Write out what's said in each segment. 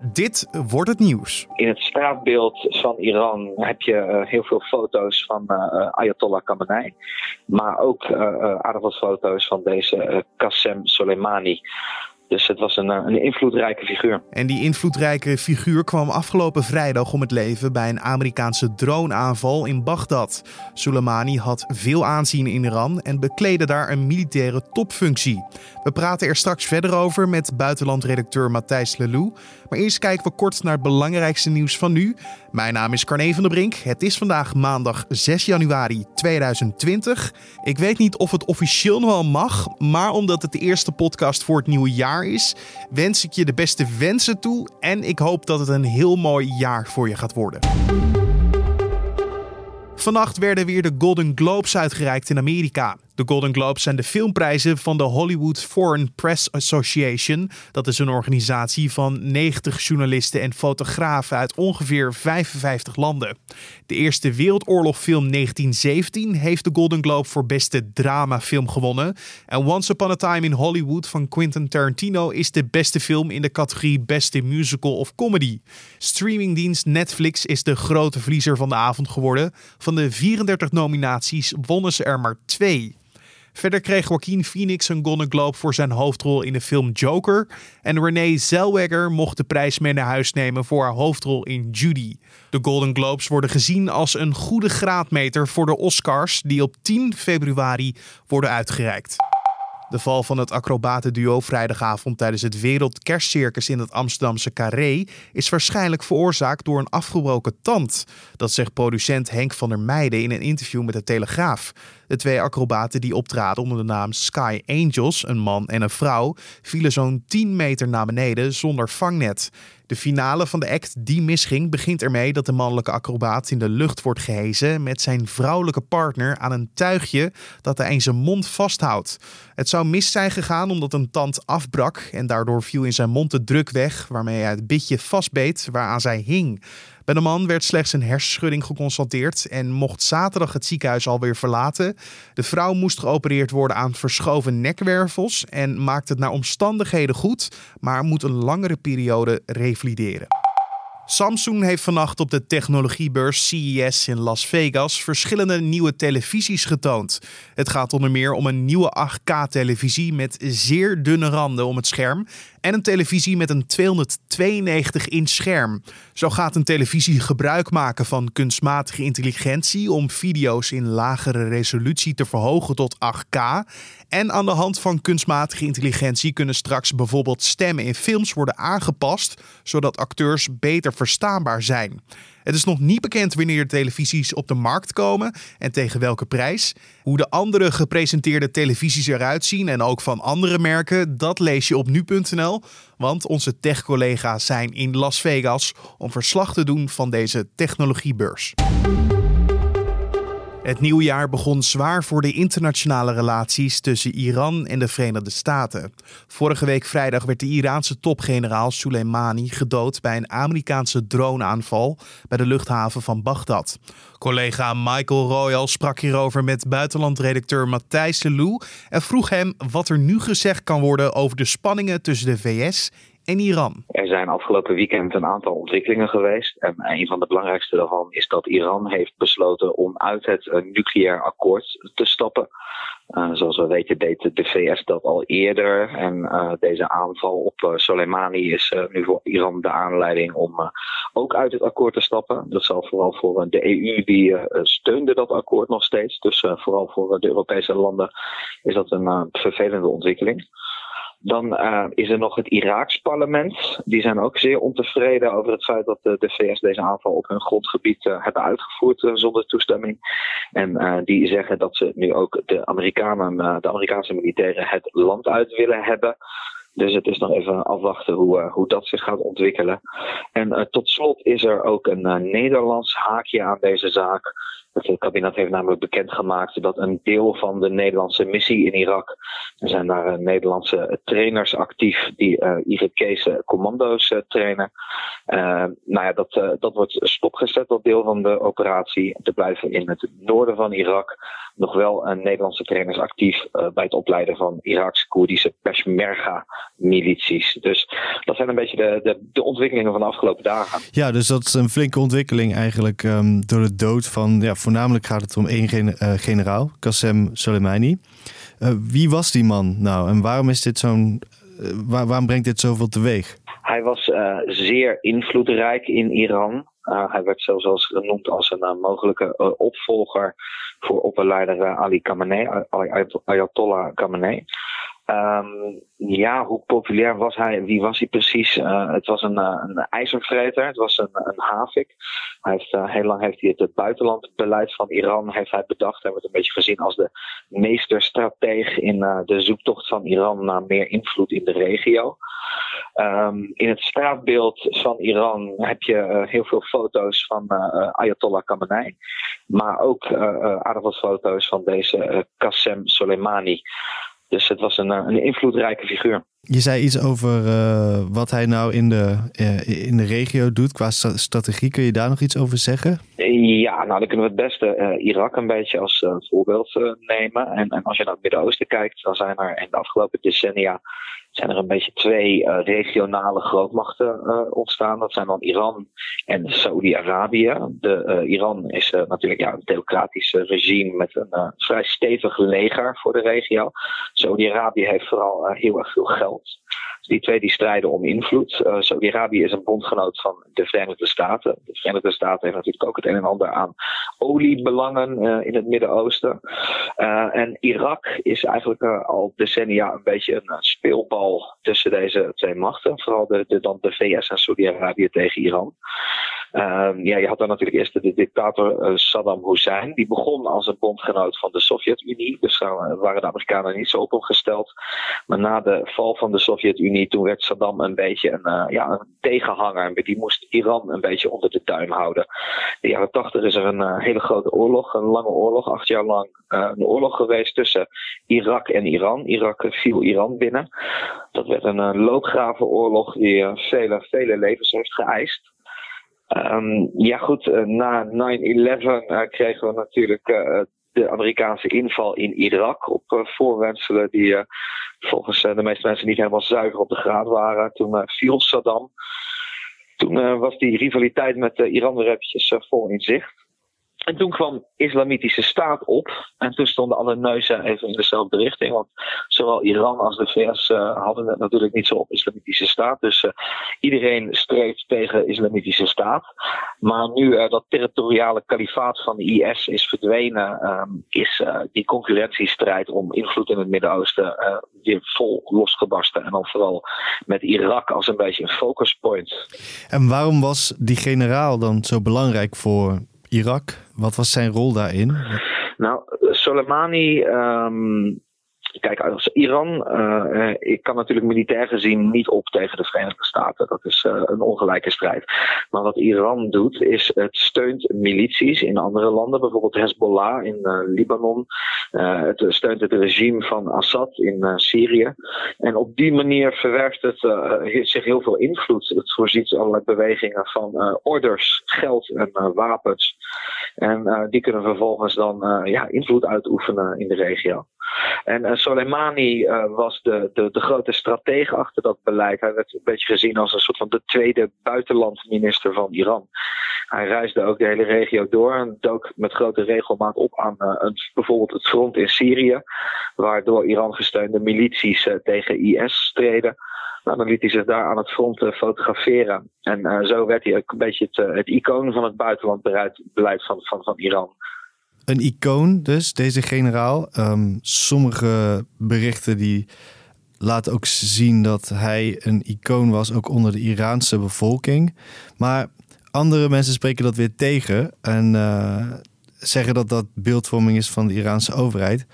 Dit wordt het nieuws. In het straatbeeld van Iran heb je uh, heel veel foto's van uh, Ayatollah Khamenei. Maar ook uh, aardig wat foto's van deze Qasem Soleimani. Dus het was een, eh, een, invloedrijke figuur. En die invloedrijke figuur kwam afgelopen vrijdag om het leven bij een Amerikaanse droneaanval in Bagdad. Soleimani had veel aanzien in Iran en bekleedde daar een militaire topfunctie. We praten er straks verder over met buitenlandredacteur Matthijs Lelou. Maar eerst kijken we kort naar het belangrijkste nieuws van nu. Mijn naam is Carne van der Brink. Het is vandaag maandag 6 januari 2020. Ik weet niet of het officieel nog wel mag, maar omdat het de eerste podcast voor het nieuwe jaar is, wens ik je de beste wensen toe en ik hoop dat het een heel mooi jaar voor je gaat worden. Vannacht werden weer de Golden Globes uitgereikt in Amerika. De Golden Globes zijn de filmprijzen van de Hollywood Foreign Press Association. Dat is een organisatie van 90 journalisten en fotografen uit ongeveer 55 landen. De Eerste Wereldoorlogfilm 1917 heeft de Golden Globe voor beste dramafilm gewonnen. En Once Upon a Time in Hollywood van Quentin Tarantino is de beste film in de categorie beste musical of comedy. Streamingdienst Netflix is de grote verliezer van de avond geworden. Van de 34 nominaties wonnen ze er maar twee. Verder kreeg Joaquin Phoenix een Golden Globe voor zijn hoofdrol in de film Joker. En Renee Zellweger mocht de prijs mee naar huis nemen voor haar hoofdrol in Judy. De Golden Globes worden gezien als een goede graadmeter voor de Oscars die op 10 februari worden uitgereikt. De val van het acrobatenduo vrijdagavond tijdens het Wereldkerstcircus in het Amsterdamse Carré is waarschijnlijk veroorzaakt door een afgebroken tand. Dat zegt producent Henk van der Meijden in een interview met de Telegraaf. De twee acrobaten die optraden onder de naam Sky Angels, een man en een vrouw, vielen zo'n 10 meter naar beneden zonder vangnet. De finale van de act die misging begint ermee dat de mannelijke acrobaat in de lucht wordt gehezen met zijn vrouwelijke partner aan een tuigje dat hij in zijn mond vasthoudt. Het zou mis zijn gegaan omdat een tand afbrak en daardoor viel in zijn mond de druk weg waarmee hij het bitje vastbeet waaraan zij hing. Bij de man werd slechts een hersenschudding geconstateerd en mocht zaterdag het ziekenhuis alweer verlaten. De vrouw moest geopereerd worden aan verschoven nekwervels en maakt het naar omstandigheden goed, maar moet een langere periode revalideren. Samsung heeft vannacht op de technologiebeurs CES in Las Vegas verschillende nieuwe televisies getoond. Het gaat onder meer om een nieuwe 8K-televisie met zeer dunne randen om het scherm en een televisie met een 292-inch scherm. Zo gaat een televisie gebruik maken van kunstmatige intelligentie om video's in lagere resolutie te verhogen tot 8K. En aan de hand van kunstmatige intelligentie kunnen straks bijvoorbeeld stemmen in films worden aangepast, zodat acteurs beter verstaanbaar zijn. Het is nog niet bekend wanneer televisies op de markt komen en tegen welke prijs. Hoe de andere gepresenteerde televisies eruit zien en ook van andere merken, dat lees je op nu.nl. Want onze tech-collega's zijn in Las Vegas om verslag te doen van deze technologiebeurs. Het nieuwe jaar begon zwaar voor de internationale relaties tussen Iran en de Verenigde Staten. Vorige week vrijdag werd de Iraanse topgeneraal Soleimani gedood bij een Amerikaanse droneaanval bij de luchthaven van Bagdad. Collega Michael Royal sprak hierover met buitenlandredacteur Matthijs Lelou en vroeg hem wat er nu gezegd kan worden over de spanningen tussen de VS en Iran. Er zijn afgelopen weekend een aantal ontwikkelingen geweest. En een van de belangrijkste daarvan is dat Iran heeft besloten om uit het uh, nucleair akkoord te stappen. Uh, zoals we weten deed de VS dat al eerder. En uh, deze aanval op Soleimani is nu voor Iran de aanleiding om ook uit het akkoord te stappen. Dat zal vooral voor de EU, die steunde dat akkoord nog steeds. Dus vooral voor de Europese landen is dat een vervelende ontwikkeling. Dan uh, is er nog het Iraaks parlement. Die zijn ook zeer ontevreden over het feit dat de, VS deze aanval op hun grondgebied uh, hebben uitgevoerd uh, zonder toestemming. En die zeggen dat ze nu ook de Amerikanen, de Amerikaanse militairen het land uit willen hebben. Dus het is nog even afwachten hoe, hoe dat zich gaat ontwikkelen. En tot slot is er ook een Nederlands haakje aan deze zaak. Het kabinet heeft namelijk bekendgemaakt dat een deel van de Nederlandse missie in Irak. Er zijn daar Nederlandse trainers actief die uh, Irakese commando's trainen. nou ja, dat, dat wordt stopgezet, dat deel van de operatie. Er blijven in het noorden van Irak nog wel Nederlandse trainers actief bij het opleiden van Iraaks-Koerdische Peshmerga-milities. Dus dat zijn een beetje de, de, de, ontwikkelingen van de afgelopen dagen. Ja, dus dat is een flinke ontwikkeling eigenlijk um, door de dood van, ja, voornamelijk gaat het om één uh, generaal, Qasem Soleimani. Uh, wie was die man nou en waarom is dit zo'n, waar, waarom brengt dit zoveel teweeg? Hij was zeer invloedrijk in Iran. hij werd zelfs genoemd als een mogelijke opvolger voor opperleider Ali Khamenei, Ayatollah Khamenei. Um, ja, hoe populair was hij? Wie was hij precies? Uh, het was een, uh, een ijzervreter, het was een, een havik. Hij heeft, uh, heel lang heeft hij het, buitenlandbeleid van Iran heeft hij bedacht. Hij wordt een beetje gezien als de meesterstrateeg in de zoektocht van Iran naar meer invloed in de regio. Um, in het straatbeeld van Iran heb je heel veel foto's van Ayatollah Khamenei. Maar ook aardig wat foto's van deze Qasem Soleimani. Dus het was een, eh, een invloedrijke figuur. Je zei iets over uh, wat hij nou in de, uh, in de regio doet qua strategie. Kun je daar nog iets over zeggen? Ja, nou dan kunnen we het beste uh, Irak een beetje als voorbeeld nemen. En, en, als je naar het Midden-Oosten kijkt, dan zijn er in de afgelopen decennia zijn er een beetje twee regionale grootmachten ontstaan. Dat zijn dan Iran en Saudi-Arabië. Uh, Iran is natuurlijk ja, een theocratisch regime met een vrij stevig leger voor de regio. Saudi-Arabië heeft vooral heel erg veel geld. Die twee die strijden om invloed. Uh, Saudi-Arabië is een bondgenoot van de Verenigde Staten. De Verenigde Staten heeft natuurlijk ook het een en ander aan oliebelangen uh, in het Midden-Oosten. Uh, en Irak is eigenlijk al decennia een beetje een speelbal tussen deze twee machten. Vooral de, dan de VS en Saudi-Arabië tegen Iran. Ehm, ja, je had dan natuurlijk eerst de dictator Saddam Hussein. Die begon als een bondgenoot van de Sovjet-Unie. Dus daar waren de Amerikanen niet zo op opgesteld. Maar na de val van de Sovjet-Unie toen werd Saddam een beetje een, uh, ja, een tegenhanger. Die moest Iran een beetje onder de duim houden. In de jaren tachtig is er een hele grote oorlog, een lange oorlog, acht jaar lang een oorlog geweest tussen Irak en Iran. Irak viel Iran binnen. Dat werd een loopgravenoorlog die vele, vele levens heeft geëist. Um, ja goed, na 9-11 kregen we natuurlijk de Amerikaanse inval in Irak op voorwenselen die volgens de meeste mensen niet helemaal zuiver op de graad waren. Toen viel Saddam. Toen was die rivaliteit met Iran weer eventjes vol in zicht. En toen kwam Islamitische Staat op. En toen stonden alle neuzen even in dezelfde richting. Want zowel Iran als de VS uh, hadden het natuurlijk niet zo op Islamitische Staat. Dus uh, iedereen streeft tegen Islamitische Staat. Maar nu uh, dat territoriale kalifaat van de IS is verdwenen, um, is die concurrentiestrijd om invloed in het Midden-Oosten weer vol losgebarsten. En dan vooral met Irak als een beetje een focus point. En waarom was die generaal dan zo belangrijk voor Irak? Wat was zijn rol daarin? Nou, Soleimani um, Kijk, als Iran uh, ik kan natuurlijk militair gezien niet op tegen de Verenigde Staten. Dat is uh, een ongelijke strijd. Maar wat Iran doet, is het steunt milities in andere landen, bijvoorbeeld Hezbollah in Libanon. het steunt het regime van Assad in Syrië. En op die manier verwerft het zich heel veel invloed. Het voorziet allerlei bewegingen van orders, geld en wapens. En die kunnen vervolgens dan ja, invloed uitoefenen in de regio. En uh, Soleimani uh, was de, de, de grote stratege achter dat beleid. Hij werd een beetje gezien als een soort van de tweede buitenlandminister van Iran. Hij reisde ook de hele regio door en dook met grote regelmaat op aan een, bijvoorbeeld het front in Syrië, waardoor Iran gesteunde milities tegen IS streden. Nou, dan liet hij zich daar aan het front fotograferen. En zo werd hij ook een beetje het, het icoon van het buitenlandbeleid van, van, van Iran een icoon dus, deze generaal. Um, sommige berichten die laten ook zien dat hij een icoon was, ook onder de Iraanse bevolking. Maar andere mensen spreken dat weer tegen en uh, zeggen dat dat beeldvorming is van de Iraanse overheid.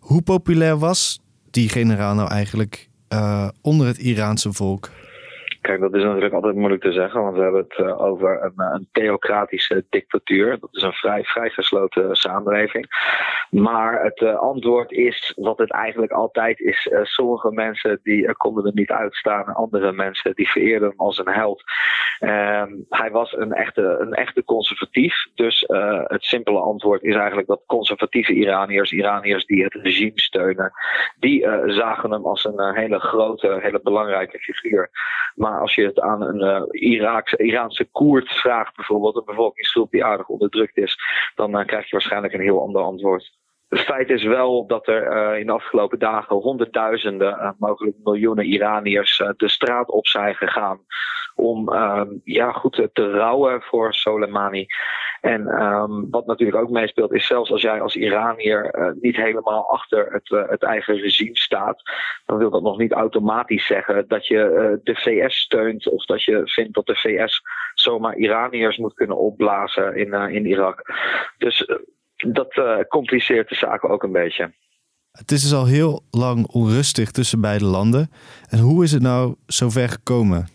Hoe populair was die generaal nou eigenlijk uh, onder het Iraanse volk? Kijk, dat is natuurlijk altijd moeilijk te zeggen, want we hebben het uh, over een, een, theocratische dictatuur. Dat is een vrij, vrij gesloten samenleving. Maar het uh, antwoord is wat het eigenlijk altijd is. Sommige mensen die konden er niet uitstaan, andere mensen die vereerden hem als een held. Ehm, hij was een echte, een echte conservatief. Dus het simpele antwoord is eigenlijk dat conservatieve Iraniërs, Iraniërs die het regime steunen, die zagen hem als een hele grote, hele belangrijke figuur. Maar als je het aan een Iraakse, Iraanse Koerd vraagt, bijvoorbeeld, een bevolkingsgroep die aardig onderdrukt is, dan krijg je waarschijnlijk een heel ander antwoord. Het feit is wel dat er uh, in de afgelopen dagen honderdduizenden, mogelijk miljoenen Iraniërs de straat op zijn gegaan om ehm, ja, goed te rouwen voor Soleimani. En um, wat natuurlijk ook meespeelt is zelfs als jij als Iranier niet helemaal achter het, het eigen regime staat, dan wil dat nog niet automatisch zeggen dat je de VS steunt of dat je vindt dat de VS zomaar Iraniërs moet kunnen opblazen in, in Irak. Dus dat compliceert de zaken ook een beetje. Het is dus al heel lang onrustig tussen beide landen. En hoe is het nou zover gekomen?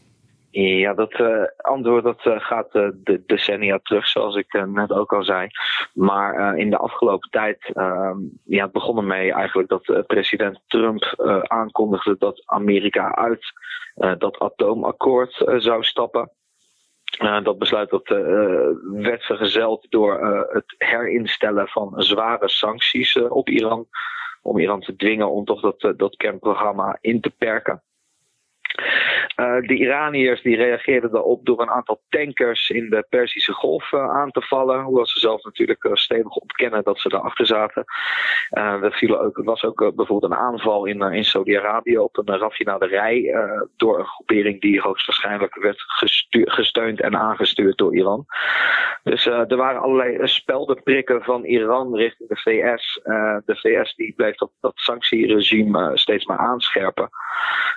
Ja, dat uh, antwoord dat, uh, gaat uh, de decennia terug, zoals ik net ook al zei. Maar in de afgelopen tijd ehm, ja, het begon ermee eigenlijk dat president Trump aankondigde dat Amerika uit dat atoomakkoord zou stappen. Dat besluit dat, werd vergezeld door het herinstellen van zware sancties op Iran. Om Iran te dwingen om toch dat, dat kernprogramma in te perken. Uh, de Iraniërs die reageerden daarop door een aantal tankers in de Perzische Golf uh, aan te vallen. Hoewel ze zelf natuurlijk uh, stevig ontkennen dat ze daarachter zaten. er viel ook, was ook bijvoorbeeld een aanval in, in Saudi-Arabië op een raffinaderij. door een groepering die hoogstwaarschijnlijk werd gesteund en aangestuurd door Iran. Dus er waren allerlei speldenprikken van Iran richting de VS. de VS die bleef dat, sanctieregime steeds maar aanscherpen.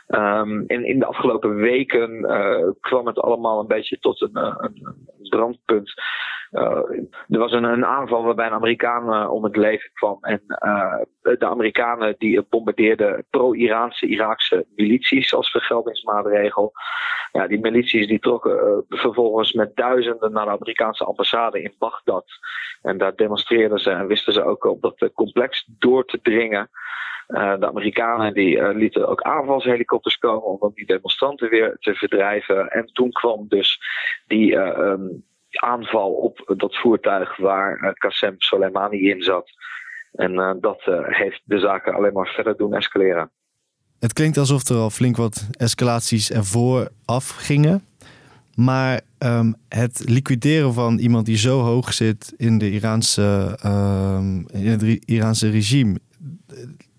Um, in, in de afgelopen weken uh, kwam het allemaal een beetje tot een, uh, een brandpunt. Uh, er was een, een, aanval waarbij een Amerikaan om het leven kwam. En de Amerikanen die bombardeerden pro-Iraanse Iraakse milities als vergeldingsmaatregel. Ja, die milities die trokken vervolgens met duizenden naar de Amerikaanse ambassade in Bagdad. En daar demonstreerden ze en wisten ze ook op dat complex door te dringen. De Amerikanen die lieten ook aanvalshelikopters komen om die demonstranten weer te verdrijven. En toen kwam dus die um, aanval op dat voertuig waar Qasem Soleimani in zat. En dat heeft de zaken alleen maar verder doen escaleren. Het klinkt alsof er al flink wat escalaties ervoor afgingen. Maar um, het liquideren van iemand die zo hoog zit in, de Iraanse, um, in het Iraanse regime,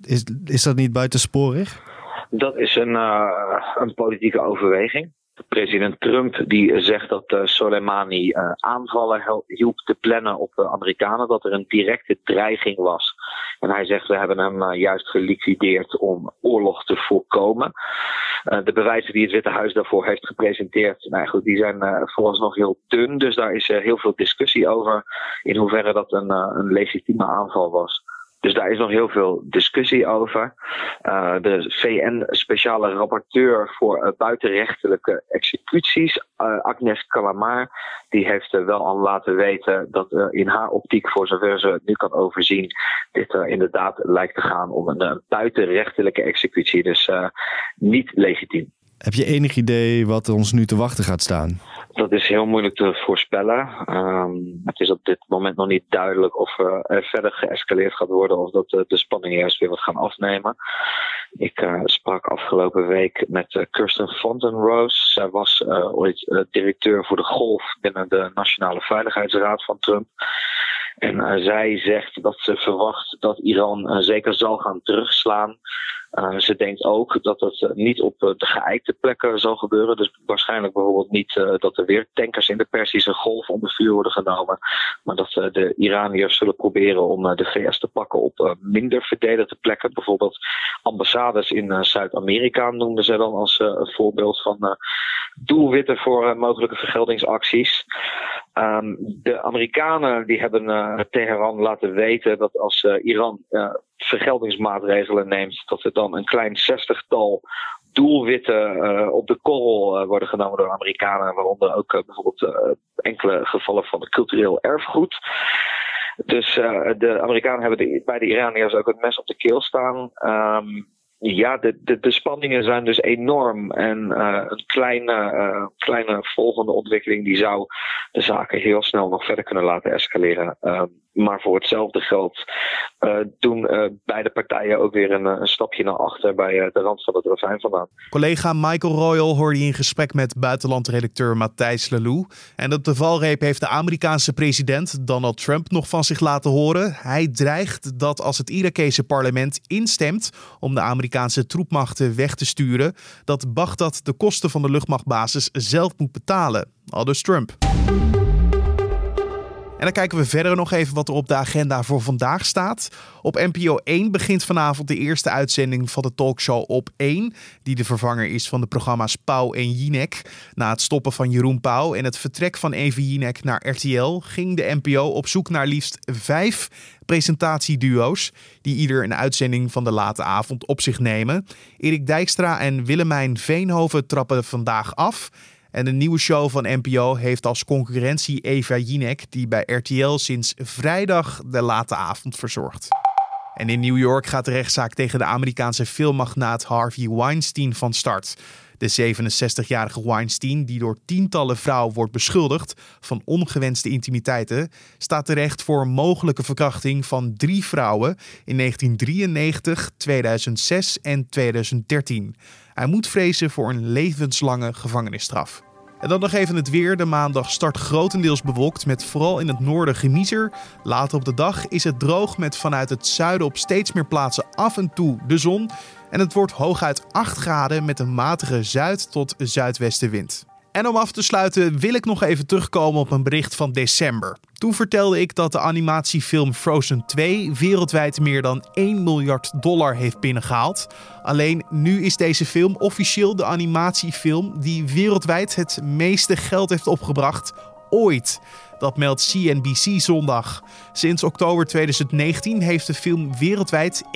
is, is dat niet buitensporig? Dat is een, uh, een politieke overweging. President Trump die zegt dat uh, Soleimani uh, aanvallen hielp te plannen op de Amerikanen, dat er een directe dreiging was. En hij zegt we hebben hem juist geliquideerd om oorlog te voorkomen. de bewijzen die het Witte Huis daarvoor heeft gepresenteerd, nou goed, die zijn volgens nog heel dun. Dus daar is heel veel discussie over in hoeverre dat een, een legitieme aanval was. Dus daar is nog heel veel discussie over. Uh, de VN-speciale rapporteur voor uh, buitenrechtelijke executies, uh, Agnes Calamar, die heeft wel al laten weten dat in haar optiek, voor zover ze nu kan overzien, dit er inderdaad lijkt te gaan om een buitenrechtelijke executie. Dus niet legitiem. Heb je enig idee wat ons nu te wachten gaat staan? Dat is heel moeilijk te voorspellen. Um, het is op dit moment nog niet duidelijk of uh, er verder geëscaleerd gaat worden of dat uh, de spanningen juist weer wat gaan afnemen. Ik uh, sprak afgelopen week met Kirsten Fontenrose. Zij was ooit directeur voor de golf binnen de Nationale Veiligheidsraad van Trump. En zij zegt dat ze verwacht dat Iran zeker zal gaan terugslaan. Uh, ze denkt ook dat het uh, niet op uh, de geëikte plekken zal gebeuren. Dus waarschijnlijk bijvoorbeeld niet dat er weer tankers in de Persische golf onder vuur worden genomen. Maar dat de Iraniërs zullen proberen om de VS te pakken op minder verdedigde plekken. Bijvoorbeeld ambassades in Zuid-Amerika noemden ze dan als voorbeeld van doelwitten voor mogelijke vergeldingsacties. Um, de Amerikanen die hebben Teheran laten weten dat als Iran vergeldingsmaatregelen neemt, dat er dan een klein zestigtal doelwitten op de korrel worden genomen door Amerikanen, waaronder ook bijvoorbeeld enkele gevallen van cultureel erfgoed. Dus de Amerikanen hebben bij de Iraniërs ook het mes op de keel staan. Um, ja, de, de, spanningen zijn dus enorm. En een kleine, volgende ontwikkeling die zou de zaken heel snel nog verder kunnen laten escaleren. Uh, maar voor hetzelfde geld uh, doen beide partijen ook weer een, een stapje naar achter bij de rand van het ravijn vandaan. Collega Michael Royal hoorde in gesprek met buitenlandredacteur Matthijs Lelou. En op de valreep heeft de Amerikaanse president Donald Trump nog van zich laten horen. Hij dreigt dat als het Irakese parlement instemt om de Amerikaanse troepmachten weg te sturen, dat Bagdad de kosten van de luchtmachtbasis zelf moet betalen. Aldus Trump. En dan kijken we verder nog even wat er op de agenda voor vandaag staat. Op NPO 1 begint vanavond de eerste uitzending van de talkshow Op 1, die de vervanger is van de programma's Pauw en Jinek. Na het stoppen van Jeroen Pauw en het vertrek van Evi Jinek naar RTL ging de NPO op zoek naar liefst vijf presentatieduo's die ieder een uitzending van de late avond op zich nemen. Erik Dijkstra en Willemijn Veenhoven trappen vandaag af. En de nieuwe show van NPO heeft als concurrentie Eva Jinek, die bij RTL sinds vrijdag de late avond verzorgt. En in New York gaat de rechtszaak tegen de Amerikaanse filmmagnaat Harvey Weinstein van start. De 67-jarige Weinstein, die door tientallen vrouwen wordt beschuldigd van ongewenste intimiteiten, staat terecht voor mogelijke verkrachting van drie vrouwen in 1993, 2006 en 2013. Hij moet vrezen voor een levenslange gevangenisstraf. En dan nog even het weer. De maandag start grotendeels bewolkt met vooral in het noorden gemiezer. Later op de dag is het droog met vanuit het zuiden op steeds meer plaatsen af en toe de zon. En het wordt hooguit 8 graden met een matige zuid- tot zuidwestenwind. En om af te sluiten wil ik nog even terugkomen op een bericht van december. Toen vertelde ik dat de animatiefilm Frozen 2 wereldwijd meer dan 1 miljard dollar heeft binnengehaald. Alleen nu is deze film officieel de animatiefilm die wereldwijd het meeste geld heeft opgebracht ooit. Dat meldt CNBC zondag. Sinds oktober 2019 heeft de film wereldwijd 1,32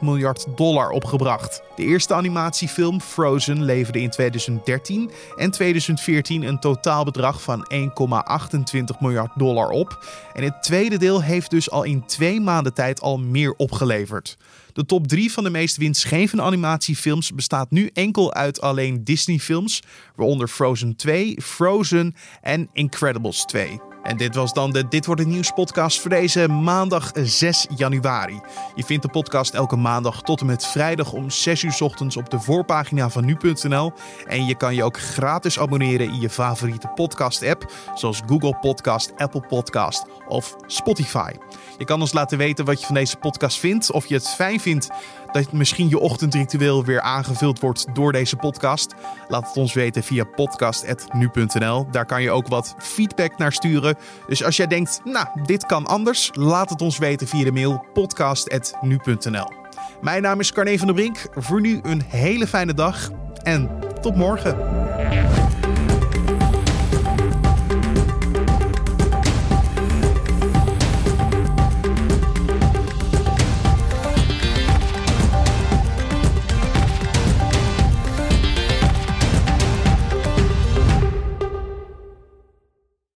miljard dollar opgebracht. De eerste animatiefilm Frozen leverde in 2013 en 2014 een totaalbedrag van 1,28 miljard dollar op. En het tweede deel heeft dus al in twee maanden tijd al meer opgeleverd. De top 3 van de meest winstgevende animatiefilms bestaat nu enkel uit alleen Disney-films, waaronder Frozen 2, Frozen en Incredibles 2. En dit was dan de Dit wordt het nieuws podcast voor deze maandag 6 januari. Je vindt de podcast elke maandag tot en met vrijdag om 6 uur ochtends op de voorpagina van nu.nl. En je kan je ook gratis abonneren in je favoriete podcast app, zoals Google Podcast, Apple Podcast of Spotify. Je kan ons laten weten wat je van deze podcast vindt, of je het fijn vindt dat misschien je ochtendritueel weer aangevuld wordt door deze podcast. Laat het ons weten via podcast.nu.nl. Daar kan je ook wat feedback naar sturen. Dus als jij denkt, nou, dit kan anders, laat het ons weten via de mail podcast.nu.nl. Mijn naam is Carne van der Brink. Voor nu een hele fijne dag en tot morgen.